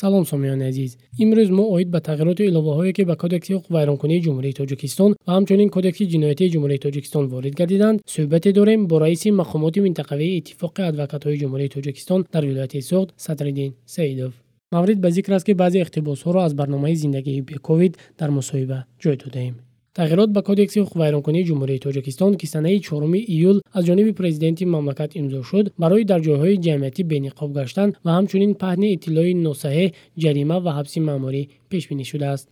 салом сомиёни азиз. Имрӯз мо оид ба тағйироти иловаҳое ки ба кодекси ҳуқуқ вайронкунии ҷумҳурии тоҷикистон ва ҳамчунин кодекси ҷиноятии ҷумҳурии тоҷикистон ворид гардиданд суҳбате дорем бо раиси мақомоти минтақавии иттифоқи адвокатҳои ҷумҳурии тоҷикистон дар вилояти суғд садриддин саидов. Маврид ба зикр аст ки баъзе иқтибосҳоро аз барномаи зиндагии бековид дар мусоҳиба ҷой додаем тағйирот ба кодекси ҳуқуқвайронкунии ҷумҳурии тоҷикистон ки санаи 4 июл аз ҷониби президенти мамлакат имзо шуд барои дар ҷойҳои ҷамъиятӣ бениқоб гаштан ва ҳамчунин паҳни иттилои носаҳеҳ ҷарима ва ҳабси маъмурӣ пешбинӣ шудааст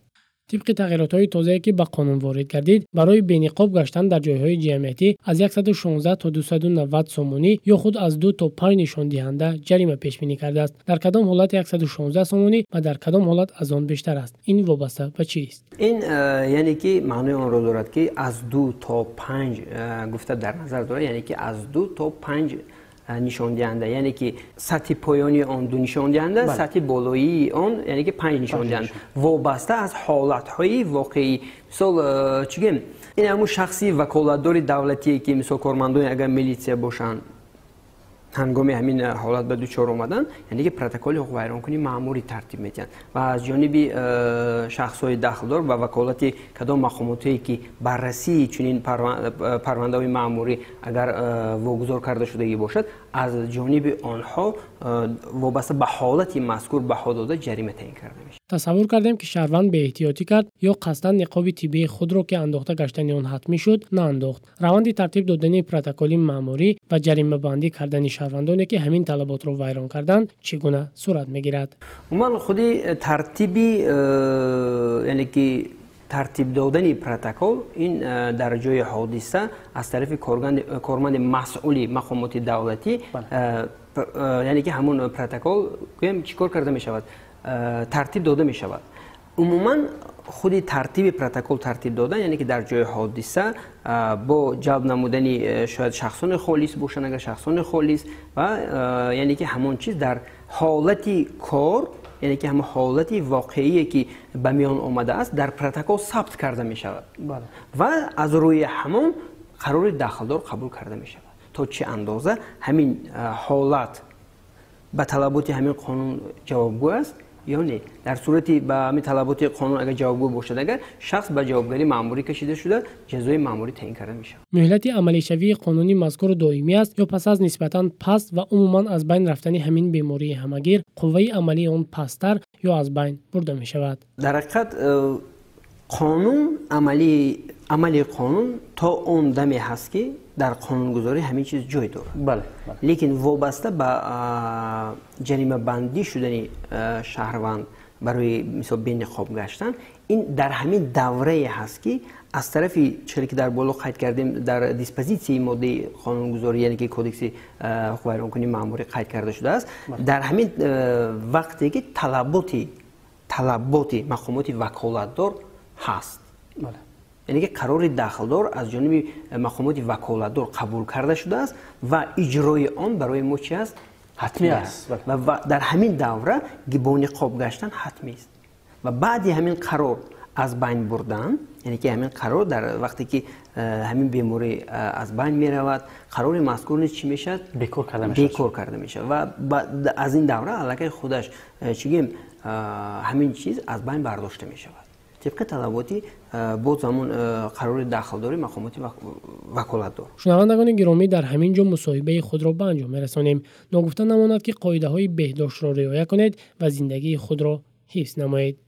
طبق تغییرات های تازه که به قانون وارد کردید برای بینقاب گشتن در جای های جمعیتی از 116 تا 290 سومونی یا خود از 2 تا 5 نشان دهنده جریمه پیش بینی کرده است. در کدام حالت 116 سومونی و در کدام حالت از آن بیشتر است؟ این وابسته به چی است؟ این یعنی که معنی آن را دارد که از 2 تا 5 گفته در نظر دارد یعنی که از 2 تا 5 پنج... نشان دهنده یعنی که سطح پایانی آن دو نشان دهنده بله. سطح بالایی آن یعنی که پنج نشان دهنده وابسته از حالت های واقعی. مثال چگیم این همون شخصی وکالتدار دولتی که مثال کارمندان اگر میلیتیا باشند ҳангоми ҳамин э, ҳолат ба дучор омадан яъне ки протоколи ҳуқуқвайронкунӣ маъмурӣ тартиб медиҳанд. ва аз ҷониби э, шахсҳои дахлдор ба ваколати кадом мақомотое ки баррасии чунин парвандаҳои маъмурӣ агар вогузор карда шудагӣ бошад аз ҷониби онҳо вобаста ба ҳолати мазкур баҳо дода ҷарима таъин карда мешавад. Тасаввур кардем ки шаҳрванд беэҳтиётӣ кард ё қасдан niqоби тиббии худро ки андохта гаштани он ҳатмӣ шуд наандохт. Раванди тартиб додани протоколи маъмурӣ و جریمه باندی کردن شهروندانی که همین طلبات رو ویران کردن چگونه صورت می‌گیرد؟ عموما خودی ترتیبی یعنی که ترتیب دادن پروتکل این در جای حادثه از طرف کارمند مسئولی مقامات دولتی بله. یعنی که همون پروتکل گویم چیکار کرده می شود ترتیب داده می شود عموما خودی ترتیب پروتکل ترتیب دادن یعنی که در جای حادثه با جلب نمودن شاید شخصان خالص باشن اگر شخصان خالص و یعنی که همون چیز در حالتی کار یعنی که همه حالتی واقعی که به میان آمده است در پروتکل ثبت کرده می شود. بله. و از روی همون قرار داخلدار قبول کرده می شود. تا چه اندازه؟ همین حالت به طلبات همین قانون جوابگو است. یعنی در صورتی به همین طلبات قانون اگر جوابگو باشد اگر شخص به جوابگاری ماموری کشیده شده جزای ماموری تعیین کرده میشه. مهلت عملی شوی قانونی مذکور دائمی است یا پس از نسبتاً پست و عموما از بین رفتن همین بیماری همگیر قوه عملی آن پستر یا از بین برده می شود در حقیقت قانون عملی عملی قانون تا اون دمی هست که در قانون گذاری همین چیز جای داره بله, لیکن وابسته به جریمه بندی شدن شهروند برای مثلا بین خواب گشتن این در همین دوره هست که از طرفی چرا که در بالا قید کردیم در دیسپوزیسی ماده قانونگذاری یعنی که کدکس حقوق کنی ماموری قید کرده شده است در همین وقتی که طلبات طلبات مقامات وکالتدار هست بله. یعنی که قرار داخلدار از جانب مقامات وکالتدار قبول کرده شده است و اجرای آن برای ما چی است؟ حتمی است. بله. و در همین دوره گیبون قاب گشتن حتمی است. و بعد همین قرار از بین بردن یعنی که همین قرار در وقتی که همین بیماری از بین می رود قرار مذکور نیست چی می شد بیکور کرده می شد بیکور کرده می شد و از این دوره علاقه خودش چی همین چیز از بین برداشته می شود طبق طلباتی بود زمان قرار دخل داری مقامات وکالت دار شنوندگان گرامی در همین جا مصاحبه خود را به انجام رسانیم. ناگفته نماند که قایده های بهداشت را رعایت کنید و زندگی خود را حفظ نمایید.